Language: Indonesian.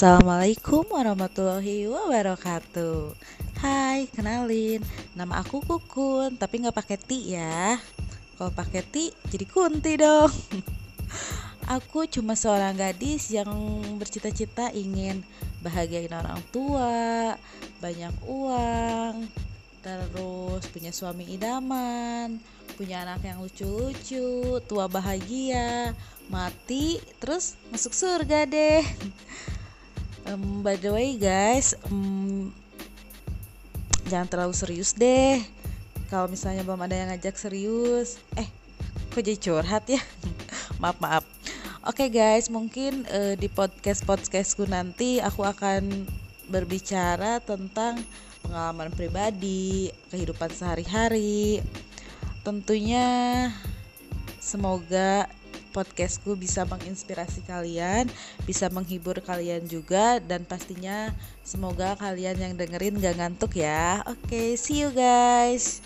Assalamualaikum warahmatullahi wabarakatuh. Hai, kenalin, nama aku Kukun, tapi nggak pakai ti ya. Kalau pakai ti, jadi kunti dong. Aku cuma seorang gadis yang bercita-cita ingin bahagiain orang tua, banyak uang, terus punya suami idaman, punya anak yang lucu-lucu, tua bahagia, mati, terus masuk surga deh. Um, by the way guys, um, jangan terlalu serius deh. Kalau misalnya belum ada yang ngajak serius, eh, kok jadi curhat ya? maaf maaf. Oke okay guys, mungkin uh, di podcast podcastku nanti aku akan berbicara tentang pengalaman pribadi, kehidupan sehari-hari. Tentunya semoga podcastku bisa menginspirasi kalian, bisa menghibur kalian juga dan pastinya semoga kalian yang dengerin gak ngantuk ya. Oke, okay, see you guys.